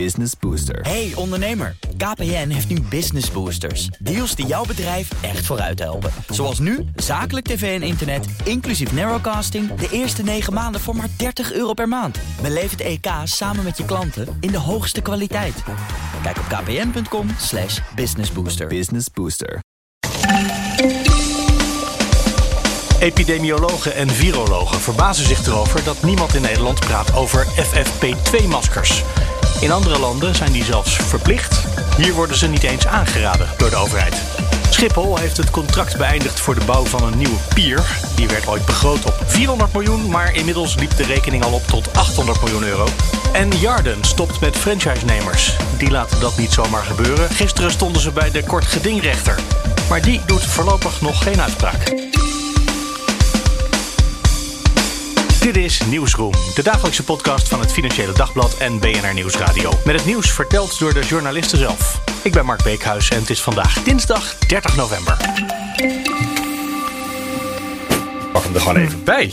Business Booster. Hey ondernemer, KPN heeft nu Business Boosters. Deals die jouw bedrijf echt vooruit helpen. Zoals nu, zakelijk tv en internet, inclusief narrowcasting... de eerste 9 maanden voor maar 30 euro per maand. Beleef het EK samen met je klanten in de hoogste kwaliteit. Kijk op kpn.com slash businessbooster. Business Booster. Epidemiologen en virologen verbazen zich erover dat niemand in Nederland praat over FFP2-maskers. In andere landen zijn die zelfs verplicht. Hier worden ze niet eens aangeraden door de overheid. Schiphol heeft het contract beëindigd voor de bouw van een nieuwe pier. Die werd ooit begroot op 400 miljoen, maar inmiddels liep de rekening al op tot 800 miljoen euro. En Jarden stopt met franchise-nemers. Die laten dat niet zomaar gebeuren. Gisteren stonden ze bij de kort gedingrechter. Maar die doet voorlopig nog geen uitspraak. Dit is Nieuwsroom, de dagelijkse podcast van het Financiële Dagblad en BNR Nieuwsradio. Met het nieuws verteld door de journalisten zelf. Ik ben Mark Beekhuis en het is vandaag dinsdag 30 november. Pak hem er gewoon even bij.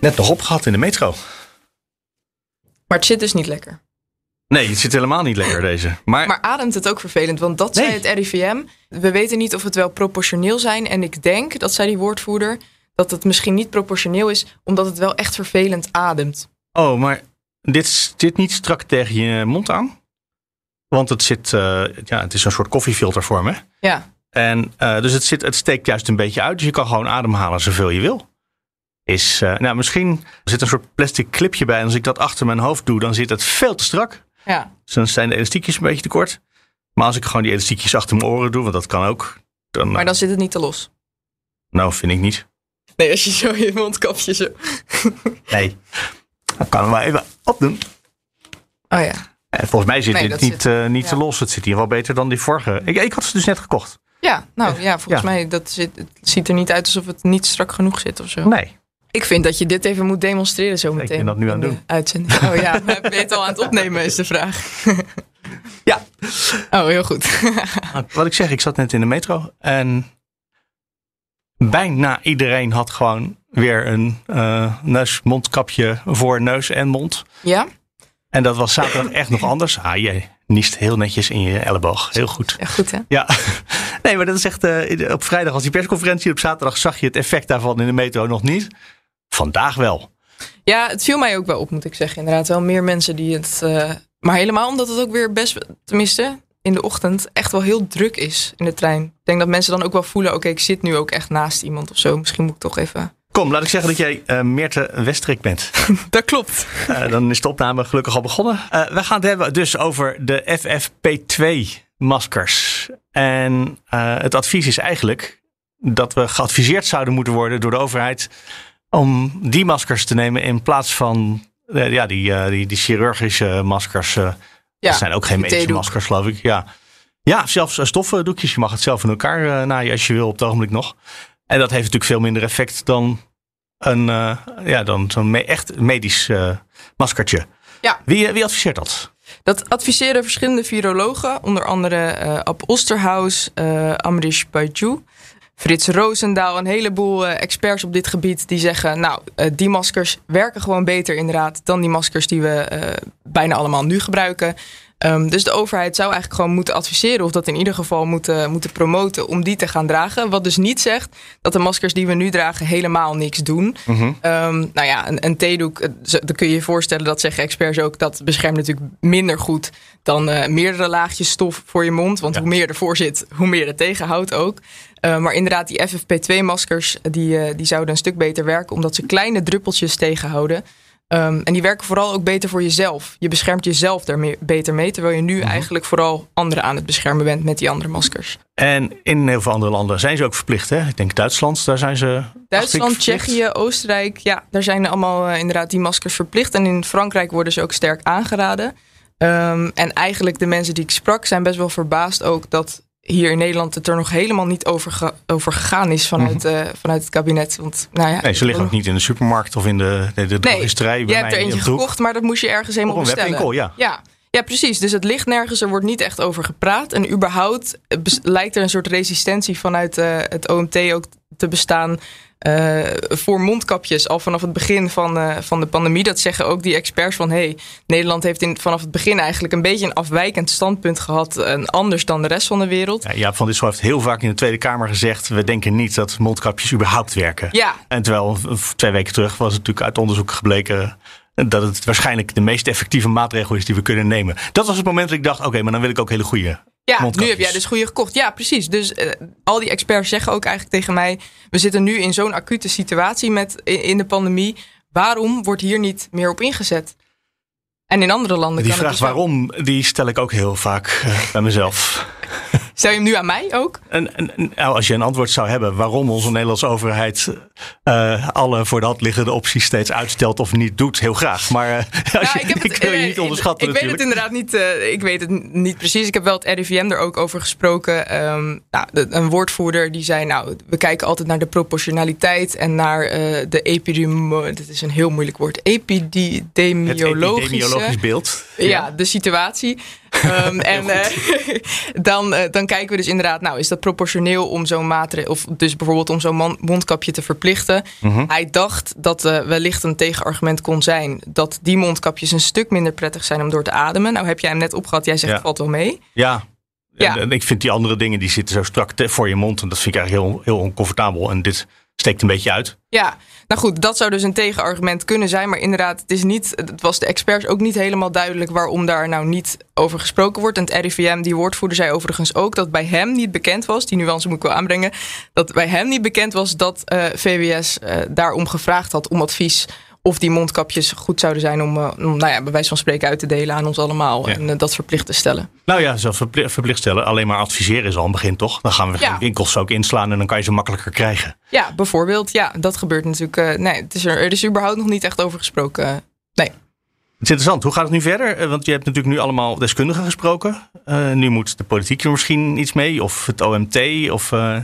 Net nog opgehad in de metro. Maar het zit dus niet lekker. Nee, het zit helemaal niet lekker deze. Maar, Maar ademt het ook vervelend? Want dat zei het RIVM. We weten niet of het wel proportioneel zijn. En ik denk, dat zei die woordvoerder, dat het misschien niet proportioneel is, omdat het wel echt vervelend ademt. oh, maar dit zit niet strak tegen je mond aan. Want het zit, eh, ja, het is een soort koffiefiltervorm hè. Ja, En eh, dus het, zit, het steekt juist een beetje uit. Dus je kan gewoon ademhalen zoveel je wil. Is, eh, nou, misschien er zit een soort plastic clipje bij. En als ik dat achter mijn hoofd doe, dan zit het veel te strak. ja. Dus dan zijn de elastiekjes een beetje te kort. Maar als ik gewoon die elastiekjes achter mijn oren doe, want dat kan ook. Dan, maar dan zit het niet te los. Nou, vind ik niet. Nee, als je zo je mondkapje zo... Nee. Dan kan hem maar even opdoen. Oh ja. En volgens mij zit Nee, dit dat niet, zit- eh, niet ja. te los. Het zit hier wel beter dan die vorige. Ik, ik had ze dus net gekocht. Ja, nou ja, volgens Ja. mij dat zit, het ziet er niet uit alsof het niet strak genoeg zit of zo. Nee. Ik vind dat je dit even moet demonstreren zo Ik meteen. ben dat nu aan het doen. Uitzending. Oh ja, ben je het al aan het opnemen is de vraag. Ja. Oh, heel goed. Wat ik zeg, ik zat net in de metro. En bijna iedereen had gewoon weer een eh neus-mondkapje voor neus en mond. Ja? En dat was zaterdag echt nog anders. Ah, je niest heel netjes in je elleboog. Heel goed. Echt goed, hè? Ja, nee, maar dat is echt. eh, op vrijdag was die persconferentie. Op zaterdag zag je het effect daarvan in de metro nog niet. Vandaag wel. Ja, het viel mij ook wel op, moet ik zeggen. Inderdaad, wel meer mensen die het. eh, maar helemaal omdat het ook weer best, tenminste in de ochtend, echt wel heel druk is in de trein. Ik denk dat mensen dan ook wel voelen: oké, ik zit nu ook echt naast iemand of zo. Misschien moet ik toch even. Kom, laat ik zeggen dat jij eh Meerte Westrik bent. Dat klopt. Eh, dan is de opname gelukkig al begonnen. Eh, we gaan het hebben dus over de FFP2-maskers. En het advies is eigenlijk dat we geadviseerd zouden moeten worden door de overheid om die maskers te nemen in plaats van ja, die, die, die chirurgische maskers. Ja, dat zijn ook geen medische maskers, geloof ik. Ja, ja zelfs eh, stoffendoekjes. Je mag het zelf in elkaar eh, naaien als je wil op het ogenblik nog. En dat heeft natuurlijk veel minder effect dan een eh, ja, dan zo'n me- echt medisch maskertje. Ja. Wie, wie adviseert dat? Dat adviseren verschillende virologen, onder andere eh Ab Osterhaus, eh Amrish Baidu, Frits Roosendaal, een heleboel eh, experts op dit gebied die zeggen, nou, eh, die maskers werken gewoon beter inderdaad dan die maskers die we eh, bijna allemaal nu gebruiken. Ehm, dus de overheid zou eigenlijk gewoon moeten adviseren of dat in ieder geval moeten, moeten promoten om die te gaan dragen. Wat dus niet zegt dat de maskers die we nu dragen helemaal niks doen. Ehm, nou ja, een, een theedoek, eh, dan kun je je voorstellen, dat zeggen experts ook, dat beschermt natuurlijk minder goed dan eh, meerdere laagjes stof voor je mond. Want Ja. hoe meer ervoor zit, hoe meer het tegenhoudt ook. Eh, maar inderdaad, die FFP2-maskers, die, eh, die zouden een stuk beter werken, omdat ze kleine druppeltjes tegenhouden. Ehm, en die werken vooral ook beter voor jezelf. Je beschermt jezelf daar beter mee, terwijl je nu eigenlijk vooral anderen aan het beschermen bent met die andere maskers. En in heel veel andere landen zijn ze ook verplicht. Hè? Ik denk Duitsland, daar zijn ze. Duitsland. Tsjechië, Oostenrijk, ja, daar zijn allemaal eh, inderdaad die maskers verplicht. En in Frankrijk worden ze ook sterk aangeraden. Ehm, en eigenlijk de mensen die ik sprak zijn best wel verbaasd ook dat hier in Nederland het er nog helemaal niet over, ge- over gegaan is vanuit, eh, vanuit het kabinet. Want, nou ja, Mhm. Nee, ze liggen ook niet in de supermarkt of in de, de, de drogisterij. je bij hebt er eentje gekocht, maar dat moest je ergens helemaal Op een bestellen. webwinkel, ja. Ja. Ja, precies. Dus het ligt nergens, er wordt niet echt over gepraat. En überhaupt eh, lijkt er een soort resistentie vanuit eh, het OMT ook te bestaan. Uh, voor mondkapjes al vanaf het begin van, uh, van de pandemie. Dat zeggen ook die experts van hey, Nederland heeft in, vanaf het begin eigenlijk een beetje een afwijkend standpunt gehad. En anders dan de rest van de wereld. Ja, Jaap van Dissel heeft heel vaak in de Tweede Kamer gezegd: we denken niet dat mondkapjes überhaupt werken. Ja. En terwijl twee weken terug was het natuurlijk uit onderzoek gebleken dat het waarschijnlijk de meest effectieve maatregel is die we kunnen nemen. Dat was het moment dat ik dacht: oké, maar dan wil ik ook hele goede ja, nu heb jij dus goede gekocht. Ja, precies. Dus uh, al die experts zeggen ook eigenlijk tegen mij: we zitten nu in zo'n acute situatie met, in de pandemie. Waarom wordt hier niet meer op ingezet? En in andere landen die kan vraag het dus waarom, die stel ik ook heel vaak uh, bij mezelf. Stel je hem nu aan mij ook? En, en, nou, als je een antwoord zou hebben waarom onze Nederlandse overheid uh, alle voor de hand liggende opties steeds uitstelt of niet doet, heel graag. Maar uh, nou, je, ik, heb ik het, wil je niet onderschatten. Ik weet het inderdaad niet. Uh, ik weet het niet precies. Ik heb wel het RIVM er ook over gesproken. Um, nou, de, een woordvoerder die zei: Nou, we kijken altijd naar de proportionaliteit en naar de epidemie. Dit is een heel moeilijk woord. Epidemiologische. Het epidemiologisch beeld. Ja, ja de situatie. um, en uh, dan, uh, dan kijken we dus inderdaad, nou, is dat proportioneel om zo'n maatregel, of dus bijvoorbeeld om zo'n mondkapje te verplichten? Mm -hmm. Hij dacht dat uh, wellicht een tegenargument kon zijn dat die mondkapjes een stuk minder prettig zijn om door te ademen. Nou, heb jij hem net opgehad, jij zegt Ja. valt wel mee. Ja. Ja. En, en ik vind die andere dingen die zitten zo strak voor je mond en dat vind ik eigenlijk heel, heel oncomfortabel. En dit steekt een beetje uit. Ja, nou goed, dat zou dus een tegenargument kunnen zijn. Maar inderdaad, het, is niet, het was de experts ook niet helemaal duidelijk waarom daar nou niet over gesproken wordt. En het RIVM, die woordvoerder, zei overigens ook dat bij hem niet bekend was, die nuance moet ik wel aanbrengen, dat bij hem niet bekend was dat eh, VWS eh, daarom gevraagd had om advies. Of die mondkapjes goed zouden zijn om, eh, om nou ja, bij wijze van spreken uit te delen aan ons allemaal. Ja. En eh, dat verplicht te stellen. Nou ja, zelfs verpli- verplicht stellen. Alleen maar adviseren is al een begin, toch? Dan gaan we Ja. geen winkels ook inslaan en dan kan je ze makkelijker krijgen. Ja, bijvoorbeeld. Ja, dat gebeurt natuurlijk. eh, nee, het is er, er is überhaupt nog niet echt over gesproken. Nee. Het is interessant. Hoe gaat het nu verder? Eh, Want je hebt natuurlijk nu allemaal deskundigen gesproken. Eh, nu moet de politiek er misschien iets mee. Of het OMT. Of eh,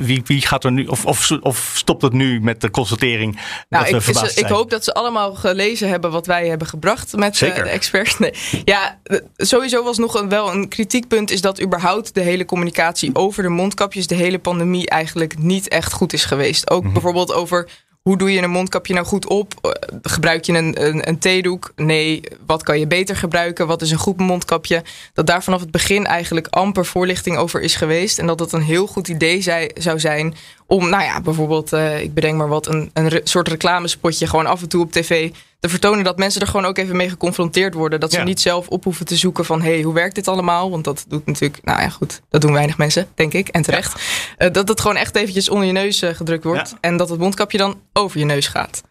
wie, wie gaat er nu. Of, of, of stopt het nu met de constatering Nou, dat we ik, ik hoop dat ze allemaal gelezen hebben wat wij hebben gebracht met de experts. Nee. Ja, sowieso was nog een, wel een kritiekpunt is dat überhaupt de hele communicatie over de mondkapjes de hele pandemie eigenlijk niet echt goed is geweest. Ook bijvoorbeeld over hoe doe je een mondkapje nou goed op? Eh, Gebruik je een, een, een theedoek? Nee. Wat kan je beter gebruiken? Wat is een goed mondkapje? Dat daar vanaf het begin eigenlijk amper voorlichting over is geweest. En dat het een heel goed idee zou zijn om, nou ja, bijvoorbeeld, eh, ik bedenk maar wat, een, een re- soort reclamespotje gewoon af en toe op tv te vertonen. Dat mensen er gewoon ook even mee geconfronteerd worden. Dat ze Ja. niet zelf op hoeven te zoeken van, hé, hey, hoe werkt dit allemaal? Want dat doet natuurlijk, nou ja, goed, dat doen weinig mensen, denk ik, en terecht. Eh, dat het gewoon echt eventjes onder je neus eh, gedrukt wordt. Ja. En dat het mondkapje dan over je neus gaat.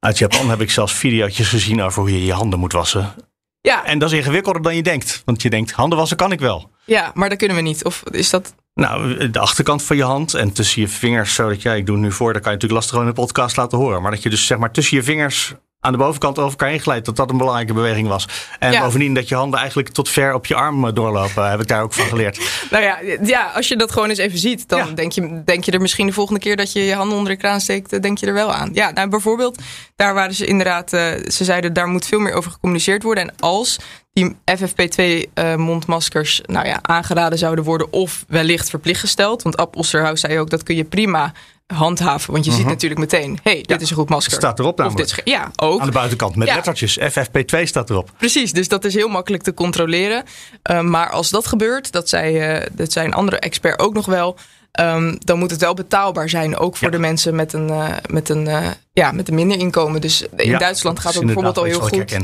Uit Japan heb ik zelfs video's gezien over hoe je je handen moet wassen. Ja, En dat is ingewikkelder dan je denkt. Want je denkt, handen wassen kan ik wel. ja, maar dat kunnen we niet. Of is dat... Nou, de achterkant van je hand en tussen je vingers. Zodat ja, ik doe het nu voor. Dat kan je natuurlijk lastig gewoon in de podcast laten horen. Maar dat je dus zeg maar tussen je vingers aan de bovenkant over elkaar inglijdt. Dat dat een belangrijke beweging was. En Ja. bovendien dat je handen eigenlijk tot ver op je arm eh, doorlopen. Heb ik daar ook van geleerd. Nou ja, ja, als je dat gewoon eens even ziet, dan Ja. denk, je, denk je er misschien de volgende keer dat je je handen onder de kraan steekt, eh, denk je er wel aan. Ja, nou bijvoorbeeld, daar waren ze inderdaad, eh, ze zeiden daar moet veel meer over gecommuniceerd worden. En als die FFP2-mondmaskers nou ja, aangeraden zouden worden of wellicht verplicht gesteld, want Ab Osterhaus zei ook dat kun je prima handhaven, want je ziet natuurlijk meteen, hé, hey, dit is een goed masker. Mhm. Staat erop Of dit namelijk. is, ja, ook. Aan de buitenkant met Ja. lettertjes. FFP2 staat erop. Precies, dus dat is heel makkelijk te controleren. Uh, maar als dat gebeurt, dat zei, uh, dat zei een andere expert ook nog wel. Um, dan moet het wel betaalbaar zijn, ook voor Ja. de mensen met een, uh, met een, uh, ja, met een minder inkomen. Dus in Ja, Duitsland gaat het bijvoorbeeld al heel goed.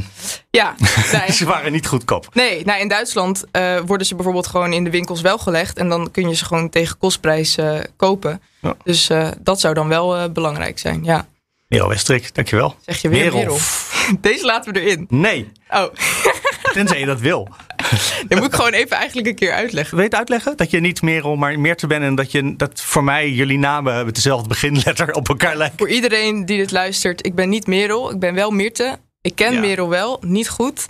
Ja. Ze waren niet goedkoop. nee, nou in Duitsland uh, worden ze bijvoorbeeld gewoon in de winkels wel gelegd. En dan kun je ze gewoon tegen kostprijs kopen. Ja. Dus dat zou dan wel belangrijk zijn, ja. Merel Westrik, dankjewel. Zeg je weer Merel. Merel. Deze laten we erin. Nee, Oh, tenzij je dat wil. dat moet ik gewoon even eigenlijk een keer uitleggen. Het uitleggen? Dat je niet Merel, maar Meerte bent. En dat, je, dat voor mij jullie namen met dezelfde beginletter op elkaar lijken. Voor iedereen die dit luistert, ik ben niet Merel, ik ben wel Mirte. Ik ken Ja. Merel wel, niet goed.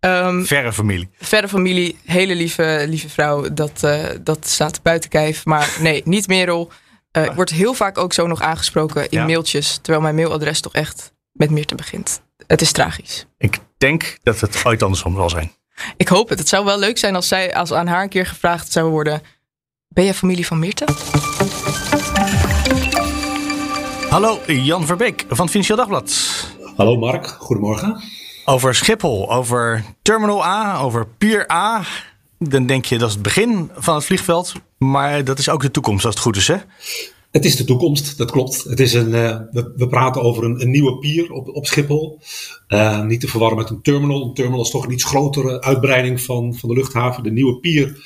Um, Verre familie. verre familie, hele lieve, lieve vrouw, dat, uh, dat staat buiten kijf. Maar nee, niet Merel. Uh, ik word heel vaak ook zo nog aangesproken in Ja. mailtjes, terwijl mijn mailadres toch echt met Mirte begint. Het is tragisch. Ik denk dat het ooit andersom zal zijn. Ik hoop het. Het zou wel leuk zijn als, zij, als aan haar een keer gevraagd zou worden: Ben jij familie van Mirte? Hallo, Jan Verbeek van het Financieel Dagblad. Hallo Mark, goedemorgen. Over Schiphol, over Terminal A, over Pier A. Dan denk je dat is het begin van het vliegveld. Maar dat is ook de toekomst als het goed is, hè? Het is de toekomst, dat klopt. Het is een, uh, we, praten over een, een, nieuwe pier op, Schiphol. Uh, niet te verwarren met een terminal. Een terminal is toch een iets grotere uitbreiding van, van de luchthaven. De nieuwe pier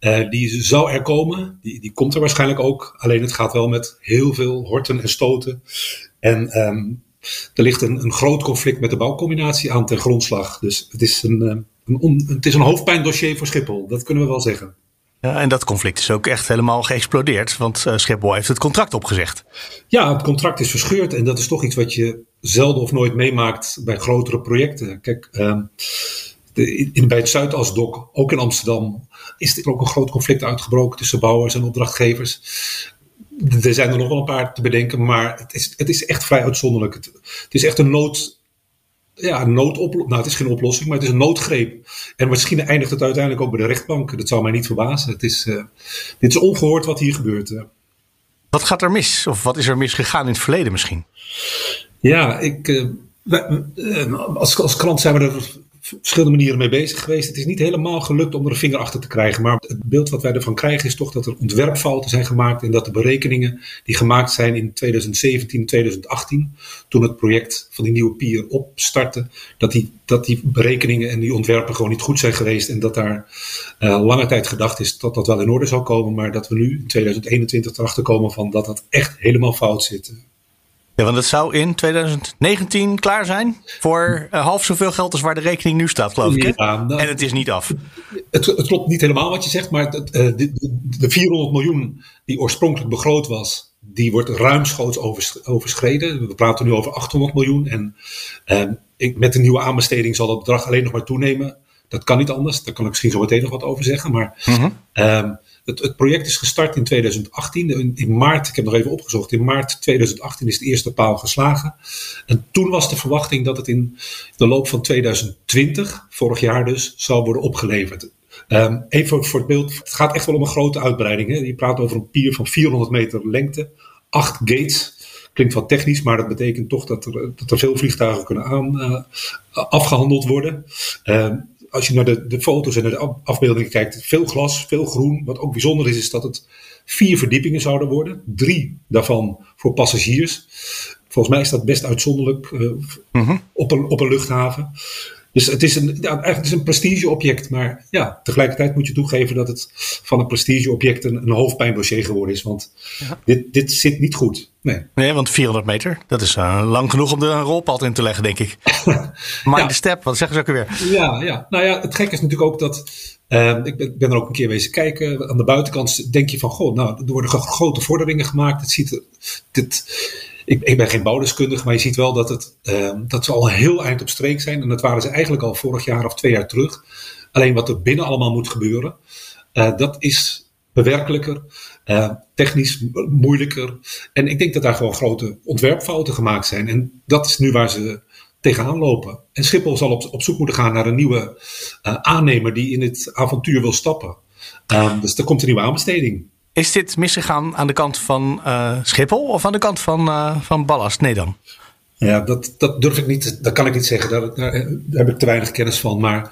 uh, die zou er komen. Die, die komt er waarschijnlijk ook. Alleen het gaat wel met heel veel horten en stoten. En um, er ligt een, een groot conflict met de bouwcombinatie aan ten grondslag. Dus het is een, het is een hoofdpijndossier voor Schiphol. Dat kunnen we wel zeggen. Ja, en dat conflict is ook echt helemaal geëxplodeerd, want uh, Schiphol heeft het contract opgezegd. Ja, het contract is verscheurd en dat is toch iets wat je zelden of nooit meemaakt bij grotere projecten. Kijk, de, in, bij het Zuidasdok, ook in Amsterdam, is er ook een groot conflict uitgebroken tussen bouwers en opdrachtgevers. Er zijn er nog wel een paar te bedenken, maar het is, het is echt vrij uitzonderlijk. Het, het is echt een nood, ja, noodoplossing. Nou, het is geen oplossing, maar het is een noodgreep. En misschien eindigt het uiteindelijk ook bij de rechtbank. Dat zou mij niet verbazen. Het is, uh, dit is ongehoord wat hier gebeurt. Uh. Wat gaat er mis? Of wat is er misgegaan in het verleden misschien? Ja, ik, uh, wij, als, als krant zijn we er verschillende manieren mee bezig geweest. Het is niet helemaal gelukt om er een vinger achter te krijgen. Maar het beeld wat wij ervan krijgen is toch dat er ontwerpfouten zijn gemaakt. En dat de berekeningen die gemaakt zijn in 2017, 2018, toen het project van die nieuwe pier opstartte, dat die, dat die berekeningen en die ontwerpen gewoon niet goed zijn geweest. En dat daar uh, lange tijd gedacht is dat dat wel in orde zou komen. Maar dat we nu in 2021 erachter komen van dat dat echt helemaal fout zit. Ja, want het zou in 2019 klaar zijn voor uh, half zoveel geld als waar de rekening nu staat, geloof ik. Ja, nou, en het is niet af. Het, het, klopt niet helemaal wat je zegt, maar het, uh, de, de, 400 miljoen die oorspronkelijk begroot was, die wordt ruimschoots overschreden. We praten nu over 800 miljoen. En uh, ik, met de nieuwe aanbesteding zal dat bedrag alleen nog maar toenemen. Dat kan niet anders. Daar kan ik misschien zo meteen nog wat over zeggen. Maar uh -huh. Het, project is gestart in 2018. In, maart, ik heb nog even opgezocht, in maart 2018 is de eerste paal geslagen. En toen was de verwachting dat het in de loop van 2020, vorig jaar dus, zou worden opgeleverd. Um, even voor het beeld, het gaat echt wel om een grote uitbreiding. Hè? Je praat over een pier van 400 meter lengte, acht gates. Klinkt wat technisch, maar dat betekent toch dat er, veel vliegtuigen kunnen aan, uh, afgehandeld worden. Um, als je naar de, de foto's en de afbeeldingen kijkt, veel glas, veel groen. Wat ook bijzonder is, is dat het vier verdiepingen zouden worden. Drie daarvan voor passagiers. Volgens mij is dat best uitzonderlijk uh, mm-hmm. op, een, op een luchthaven. Dus het is een, ja, eigenlijk is een prestigeobject. Maar ja, tegelijkertijd moet je toegeven dat het van een prestigeobject een, een hoofdpijndossier geworden is. Want ja. dit, dit zit niet goed. Nee. nee, want 400 meter, dat is uh, lang genoeg om er een rolpad in te leggen, denk ik. maar ja. de step, wat zeggen ze ook weer? Ja, ja, nou ja, het gekke is natuurlijk ook dat. Uh, ik ben, ben, er ook een keer wezen kijken. Aan de buitenkant denk je van, goh, nou, er worden grote vorderingen gemaakt. Het ziet er. Dit, ik, ik, ben geen bouwdeskundige, maar je ziet wel dat, het, uh, dat ze al een heel eind op streek zijn. En dat waren ze eigenlijk al vorig jaar of twee jaar terug. Alleen wat er binnen allemaal moet gebeuren, uh, dat is bewerkelijker, uh, technisch moeilijker. En ik denk dat daar gewoon grote ontwerpfouten gemaakt zijn. En dat is nu waar ze tegenaan lopen. En Schiphol zal op, op zoek moeten gaan naar een nieuwe aannemer die in het avontuur wil stappen. dus er komt een nieuwe aanbesteding. Is dit misgegaan aan de kant van uh, Schiphol of aan de kant van, uh, van Ballast? Nee dan. Ja, dat, dat durf ik niet, dat kan ik niet zeggen. Daar, daar, heb ik te weinig kennis van. Maar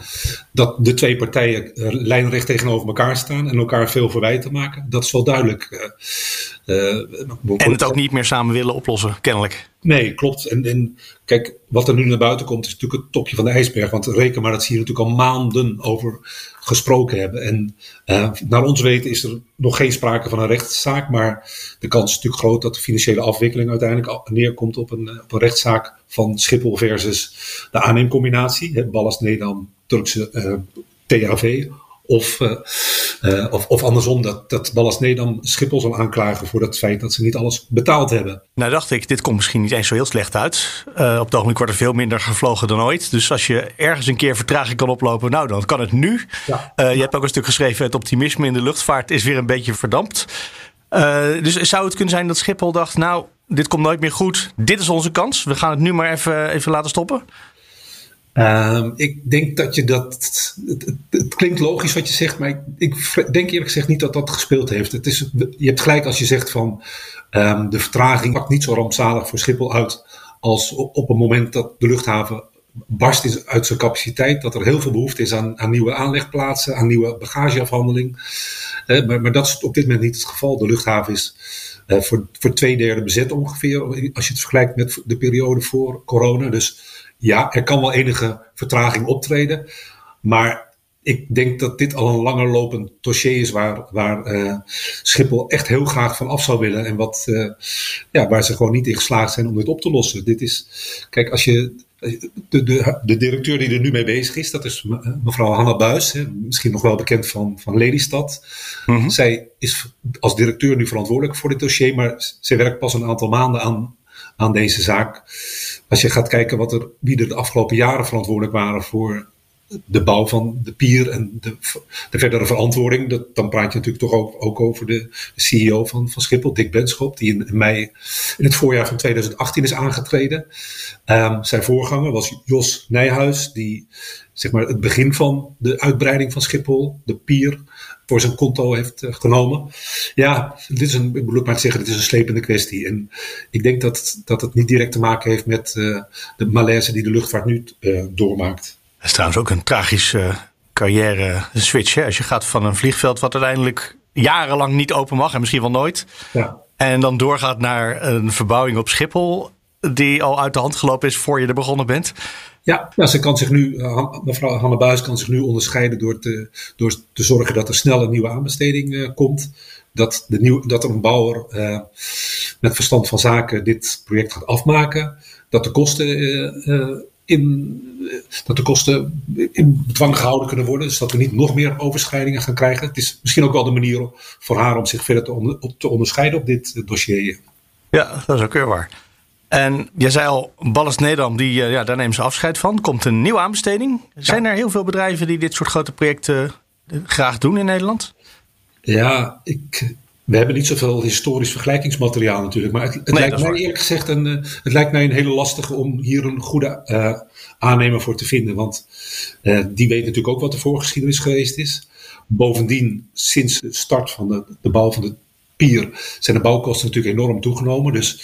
dat de twee partijen uh, lijnrecht tegenover elkaar staan en elkaar veel verwijten maken, dat is wel duidelijk. En het ook niet meer samen willen oplossen, kennelijk. Nee, klopt. En, en kijk, wat er nu naar buiten komt, is natuurlijk het topje van de ijsberg. Want reken maar dat ze hier natuurlijk al maanden over gesproken hebben. En uh, naar ons weten is er nog geen sprake van een rechtszaak. Maar de kans is natuurlijk groot dat de financiële afwikkeling uiteindelijk neerkomt op een, op een rechtszaak van Schiphol versus de aanneemcombinatie. Ballast Nedam, Turkse uh, THV. Of, uh, uh, of, of, andersom, dat, dat Ballast Nedam Schiphol zal aanklagen voor het feit dat ze niet alles betaald hebben. Nou dacht ik, dit komt misschien niet eens zo heel slecht uit. Uh, op het ogenblik wordt er veel minder gevlogen dan ooit. Dus als je ergens een keer vertraging kan oplopen, nou dan kan het nu. Ja. je hebt ook een stuk geschreven, het optimisme in de luchtvaart is weer een beetje verdampt. dus zou het kunnen zijn dat Schiphol dacht, nou dit komt nooit meer goed. Dit is onze kans. We gaan het nu maar even, even laten stoppen. Um, ik denk dat je dat. Het, het, klinkt logisch wat je zegt, maar ik, ik, denk eerlijk gezegd niet dat dat gespeeld heeft. Het is, je hebt gelijk als je zegt van um, de vertraging pakt niet zo rampzalig voor Schiphol uit als op het moment dat de luchthaven barst uit zijn capaciteit, dat er heel veel behoefte is aan, aan nieuwe aanlegplaatsen, aan nieuwe bagageafhandeling. Uh, maar, maar, dat is op dit moment niet het geval. De luchthaven is uh, voor, voor twee derde bezet ongeveer, als je het vergelijkt met de periode voor corona. Dus ja, er kan wel enige vertraging optreden. Maar ik denk dat dit al een langer lopend dossier is waar, waar uh, Schiphol echt heel graag van af zou willen. En wat, uh, ja, waar ze gewoon niet in geslaagd zijn om dit op te lossen. Dit is, kijk, als je. De, de, de directeur die er nu mee bezig is, dat is mevrouw Hanna Buis, hè, misschien nog wel bekend van, van Lelystad. Mm-hmm. Zij is als directeur nu verantwoordelijk voor dit dossier, maar zij werkt pas een aantal maanden aan, aan deze zaak. Als je gaat kijken wat er, wie er de afgelopen jaren verantwoordelijk waren voor de bouw van de pier en de, de verdere verantwoording. Dan praat je natuurlijk toch ook, ook over de CEO van, van Schiphol, Dick Benschop, die in, mei, in het voorjaar van 2018 is aangetreden. Um, zijn voorganger was Jos Nijhuis, die zeg maar, het begin van de uitbreiding van Schiphol, de pier, voor zijn konto heeft uh, genomen. Ja, dit is een, ik bedoel maar te zeggen, dit is een slepende kwestie. En ik denk dat, dat het niet direct te maken heeft met uh, de malaise die de luchtvaart nu uh, doormaakt. Dat is trouwens ook een tragische carrière switch. Hè? Als je gaat van een vliegveld wat uiteindelijk jarenlang niet open mag en misschien wel nooit. Ja. En dan doorgaat naar een verbouwing op Schiphol die al uit de hand gelopen is voor je er begonnen bent. Ja, ja ze kan zich nu, uh, mevrouw Hanne Buis kan zich nu onderscheiden door te, door te zorgen dat er snel een nieuwe aanbesteding uh, komt. Dat, de nieuw, dat een bouwer uh, met verstand van zaken dit project gaat afmaken. Dat de kosten in, dat de kosten in bedwang gehouden kunnen worden. Dus dat we niet nog meer overschrijdingen gaan krijgen. Het is misschien ook wel de manier voor haar om zich verder te, te onderscheiden op dit dossier. Ja, dat is ook weer waar. En jij zei al, Ballast Nederland, die, ja, daar nemen ze afscheid van. Komt een nieuwe aanbesteding. Zijn er heel veel bedrijven die dit soort grote projecten graag doen in Nederland? Ja, ik, we hebben niet zoveel historisch vergelijkingsmateriaal natuurlijk. Maar het, het lijkt mij eerlijk gezegd een, uh, het lijkt mij een hele lastige om hier een goede uh, aannemer voor te vinden. Want uh, die weet natuurlijk ook wat de voorgeschiedenis geweest is. Bovendien, sinds de start van de, de bouw van de zijn de bouwkosten natuurlijk enorm toegenomen. Dus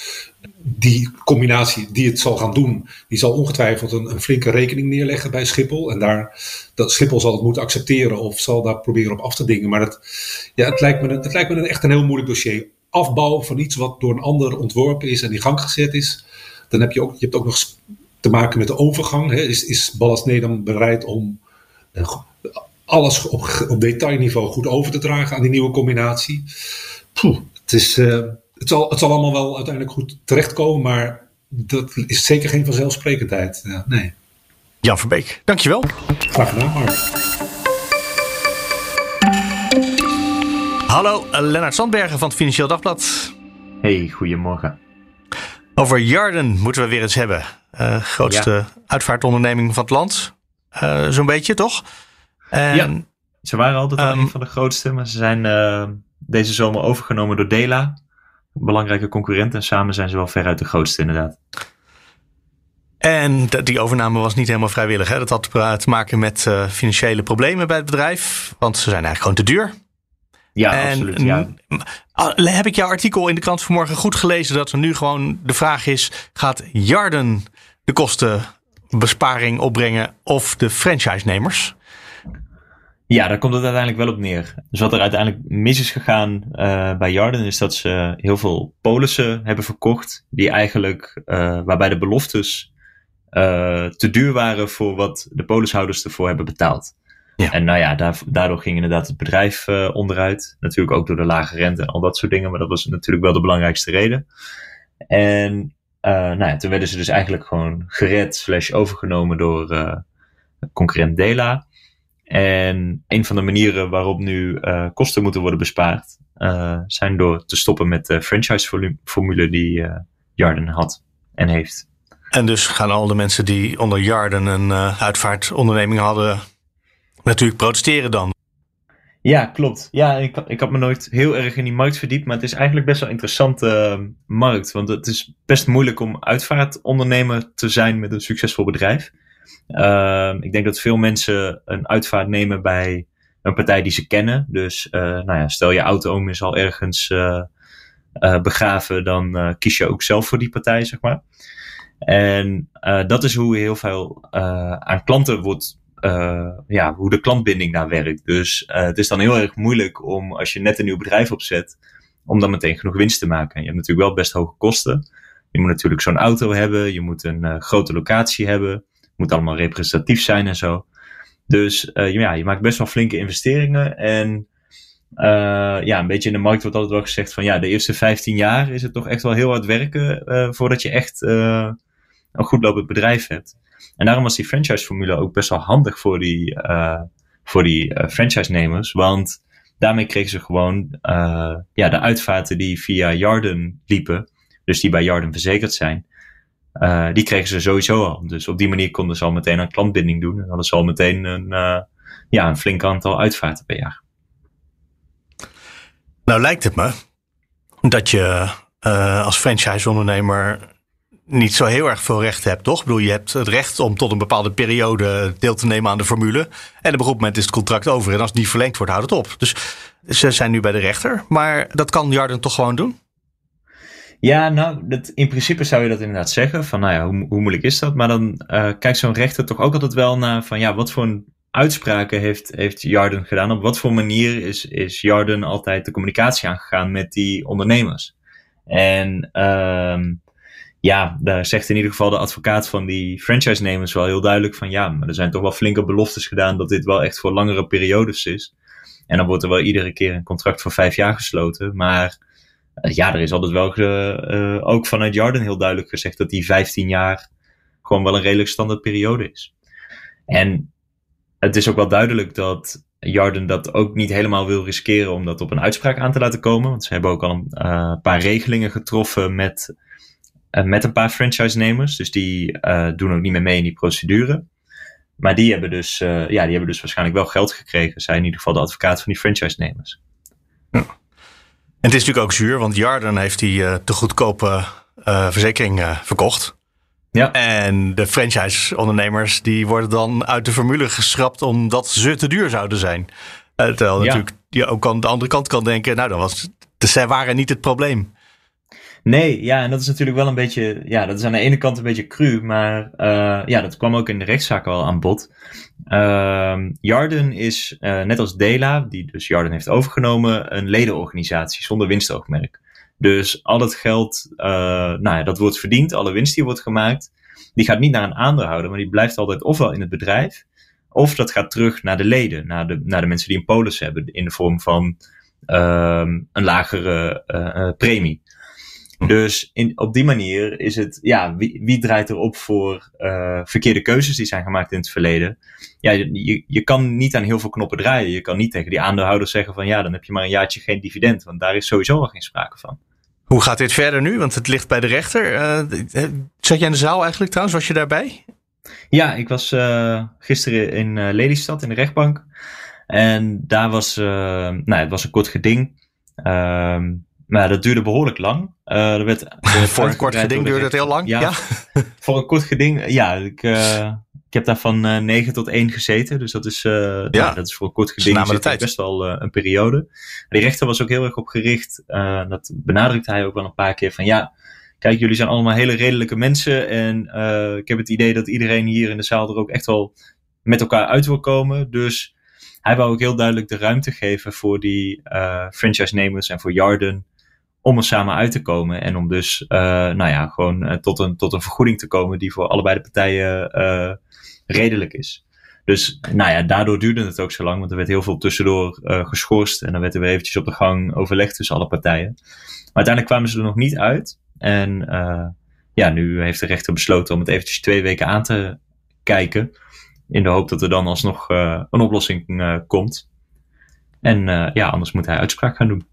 die combinatie die het zal gaan doen, die zal ongetwijfeld een, een, flinke rekening neerleggen bij Schiphol. En daar, dat Schiphol zal het moeten accepteren of zal daar proberen op af te dingen. Maar het, ja, het, lijkt me, het lijkt me echt een heel moeilijk dossier. Afbouw van iets wat door een ander ontworpen is en in gang gezet is. Dan heb je ook, je hebt ook nog te maken met de overgang. Hè. Is, is Ballast Nederland bereid om uh, alles op, op detailniveau goed over te dragen aan die nieuwe combinatie? Poeh, het is... Uh, het zal, het zal allemaal wel uiteindelijk goed terechtkomen, maar dat is zeker geen vanzelfsprekendheid. Ja, nee. Jan Verbeek, dankjewel. Graag gedaan, Mark. Hallo, Lennart Sandbergen van het Financieel Dagblad. Hey, goedemorgen. Over Jarden moeten we weer eens hebben. Uh, grootste uitvaartonderneming van het land. Uh, Zo'n beetje, toch? En, ja, ze waren altijd um, een van de grootste, maar ze zijn uh, deze zomer overgenomen door Dela belangrijke concurrenten. En samen zijn ze wel veruit de grootste, inderdaad. En die overname was niet helemaal vrijwillig. Hè? Dat had te maken met uh, financiële problemen bij het bedrijf. Want ze zijn eigenlijk gewoon te duur. Ja, en, absoluut. Ja. Heb ik jouw artikel in de krant vanmorgen goed gelezen? Dat er nu gewoon de vraag is: gaat Jarden de kostenbesparing opbrengen of de franchise-nemers? Ja, daar komt het uiteindelijk wel op neer. Dus wat er uiteindelijk mis is gegaan uh, bij Jarden is dat ze heel veel polissen hebben verkocht. Die eigenlijk, uh, waarbij de beloftes uh, te duur waren voor wat de polishouders ervoor hebben betaald. Ja. En nou ja, daar, daardoor ging inderdaad het bedrijf onderuit. Natuurlijk ook door de lage rente en al dat soort dingen. Maar dat was natuurlijk wel de belangrijkste reden. En nou ja, toen werden ze dus eigenlijk gewoon gered slash overgenomen door concurrent Dela. En een van de manieren waarop nu uh, kosten moeten worden bespaard, uh, zijn door te stoppen met de franchise-formule die uh, Jarden had en heeft. En dus gaan al de mensen die onder Jarden een uitvaartonderneming hadden, natuurlijk protesteren dan. Ja, klopt. Ja, ik, ik had me nooit heel erg in die markt verdiept, maar het is eigenlijk best wel een interessante markt. Want het is best moeilijk om uitvaartondernemer te zijn met een succesvol bedrijf. Ehm, ik denk dat veel mensen een uitvaart nemen bij een partij die ze kennen. Dus nou ja, stel je auto is al ergens begraven, dan kies je ook zelf voor die partij, zeg maar. En dat is hoe heel veel aan klanten wordt ja, hoe de klantbinding daar werkt. Dus het is dan heel erg moeilijk om, als je net een nieuw bedrijf opzet, om dan meteen genoeg winst te maken. En je hebt natuurlijk wel best hoge kosten. Je moet natuurlijk zo'n auto hebben, je moet een grote locatie hebben, moet allemaal representatief zijn en zo. Dus ja, je maakt best wel flinke investeringen. En ja, een beetje in de markt wordt altijd wel gezegd van ja, de eerste 15 jaar is het toch echt wel heel hard werken voordat je echt een goed lopend bedrijf hebt. En daarom was die franchise-formule ook best wel handig voor die, voor die franchise-nemers. Want daarmee kregen ze gewoon ja, de uitvaarten die via Jarden liepen, dus die bij Jarden verzekerd zijn, die kregen ze sowieso al. Dus op die manier konden ze al meteen een klantbinding doen. En hadden ze al meteen een, ja, een flink aantal uitvaarten per jaar. Nou lijkt het me dat je als franchise-ondernemer niet zo heel erg veel recht hebt, toch? Ik bedoel, je hebt het recht om tot een bepaalde periode deel te nemen aan de formule. En op een moment is het contract over. En als het niet verlengd wordt, houdt het op. Dus ze zijn nu bij de rechter. Maar dat kan Jarden toch gewoon doen? Ja, nou, dat, in principe zou je dat inderdaad zeggen. Van, nou ja, hoe, hoe moeilijk is dat? Maar dan uh, kijkt zo'n rechter toch ook altijd wel naar van, ja, wat voor een uitspraken heeft, heeft Jarden gedaan? Op wat voor manier is, is Jarden altijd de communicatie aangegaan met die ondernemers? En uh, ja, daar zegt in ieder geval de advocaat van die franchise-nemers wel heel duidelijk van ja, maar er zijn toch wel flinke beloftes gedaan dat dit wel echt voor langere periodes is. En dan wordt er wel iedere keer een contract voor vijf jaar gesloten. Maar ja, er is altijd wel uh, ook vanuit Jarden heel duidelijk gezegd dat die 15 jaar gewoon wel een redelijk standaard periode is. En het is ook wel duidelijk dat Jarden dat ook niet helemaal wil riskeren om dat op een uitspraak aan te laten komen. Want ze hebben ook al een uh, paar regelingen getroffen met met een paar franchise-nemers. Dus die doen ook niet meer mee in die procedure. Maar die hebben, dus, ja, die hebben dus waarschijnlijk wel geld gekregen. Zijn in ieder geval de advocaat van die franchise-nemers. Ja. En het is natuurlijk ook zuur, want Jarden heeft die te goedkope verzekering verkocht. Ja. En de franchise-ondernemers die worden dan uit de formule geschrapt omdat ze te duur zouden zijn. terwijl natuurlijk je ook aan de andere kant kan denken, nou dan was, zij waren niet het probleem. Nee, ja, en dat is natuurlijk wel een beetje, ja, dat is aan de ene kant een beetje cru, maar uh, ja, dat kwam ook in de rechtszaak al aan bod. Uh, Jarden is, uh, net als Dela, die dus Jarden heeft overgenomen, een ledenorganisatie zonder winstoogmerk. Dus al het geld, uh, nou ja, dat wordt verdiend, alle winst die wordt gemaakt, die gaat niet naar een aandeelhouder, maar die blijft altijd ofwel in het bedrijf, of dat gaat terug naar de leden, naar de, naar de mensen die een polis hebben, in de vorm van ehm, een lagere premie. Dus in, op die manier is het, ja, wie, wie draait erop voor uh, verkeerde keuzes die zijn gemaakt in het verleden? Ja, je, je kan niet aan heel veel knoppen draaien. Je kan niet tegen die aandeelhouders zeggen van ja, dan heb je maar een jaartje geen dividend, want daar is sowieso al geen sprake van. Hoe gaat dit verder nu? Want het ligt bij de rechter. Uh, zat jij in de zaal eigenlijk trouwens? Was je daarbij? Ja, ik was uh, gisteren in Lelystad in de rechtbank. En daar was, nou, het was een kort geding. Ehm, maar dat duurde behoorlijk lang. Uh, er werd, voor een kort geding duurde het heel lang? Ja, voor een kort geding, ja. Ik, uh, ik heb daar van uh, 9 tot 1 gezeten. Dus dat is, uh, ja. Nou, dat is voor een kort geding de tijd. best wel een periode. Die rechter was ook heel erg op gericht. dat benadrukte hij ook wel een paar keer van ja. Kijk, jullie zijn allemaal hele redelijke mensen. En ik heb het idee dat iedereen hier in de zaal er ook echt wel met elkaar uit wil komen. Dus hij wou ook heel duidelijk de ruimte geven voor die franchise-nemers en voor Jarden om er samen uit te komen. En om dus, uh, nou ja, gewoon uh, tot, een, tot een vergoeding te komen die voor allebei de partijen uh, redelijk is. Dus nou ja, daardoor duurde het ook zo lang, want er werd heel veel tussendoor geschorst. En dan werd er weer eventjes op de gang overlegd tussen alle partijen. Maar uiteindelijk kwamen ze er nog niet uit. En ja, nu heeft de rechter besloten om het eventjes twee weken aan te kijken. In de hoop dat er dan alsnog een oplossing komt. En ja, anders moet hij uitspraak gaan doen.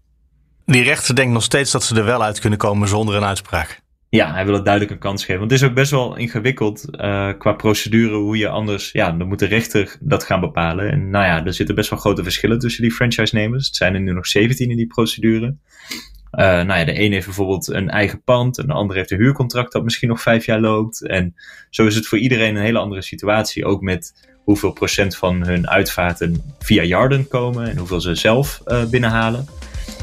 Die rechter denkt nog steeds dat ze er wel uit kunnen komen zonder een uitspraak. Ja, hij wil het duidelijk een kans geven. Want het is ook best wel ingewikkeld uh, qua procedure hoe je anders... Ja, dan moet de rechter dat gaan bepalen. En nou ja, er zitten best wel grote verschillen tussen die franchise-nemers. Het zijn er nu nog 17 in die procedure. Uh, nou ja, de een heeft bijvoorbeeld een eigen pand en de ander heeft een huurcontract dat misschien nog vijf jaar loopt. En zo is het voor iedereen een hele andere situatie. Ook met hoeveel procent van hun uitvaarten via Jarden komen en hoeveel ze zelf uh, binnenhalen.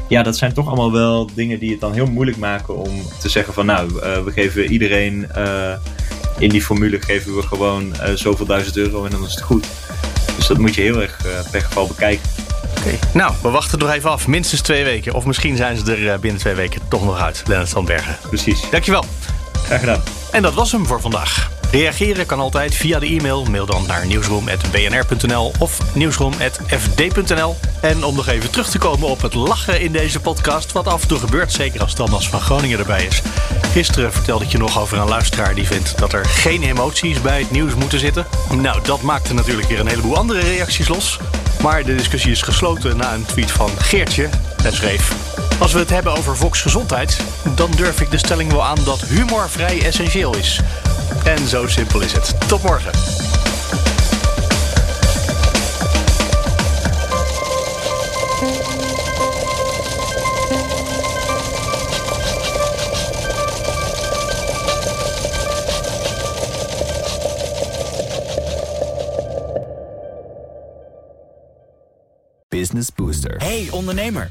Ja, dat zijn toch allemaal wel dingen die het dan heel moeilijk maken om te zeggen van nou, uh, we geven iedereen in die formule geven we gewoon zoveel duizend euro en dan is het goed. Dus dat moet je heel erg per geval bekijken. Oké, nou, we wachten nog even af. Minstens twee weken. Of misschien zijn ze er binnen twee weken toch nog uit. Lennart van Bergen. Precies. Dankjewel. Graag gedaan. En dat was hem voor vandaag. Reageren kan altijd via de e-mail. Mail dan naar nieuwsroom.bnr.nl of nieuwsroom.fd.nl. En om nog even terug te komen op het lachen in deze podcast, wat af en toe gebeurt, zeker als Thomas van Groningen erbij is. Gisteren vertelde ik je nog over een luisteraar die vindt dat er geen emoties bij het nieuws moeten zitten. Nou, dat maakte natuurlijk weer een heleboel andere reacties los. Maar de discussie is gesloten na een tweet van Geertje. Het schreef: Als we het hebben over volksgezondheid, dan durf ik de stelling wel aan dat humor vrij essentieel is. En zo simpel is het. Tot morgen. Business Booster. Hey ondernemer,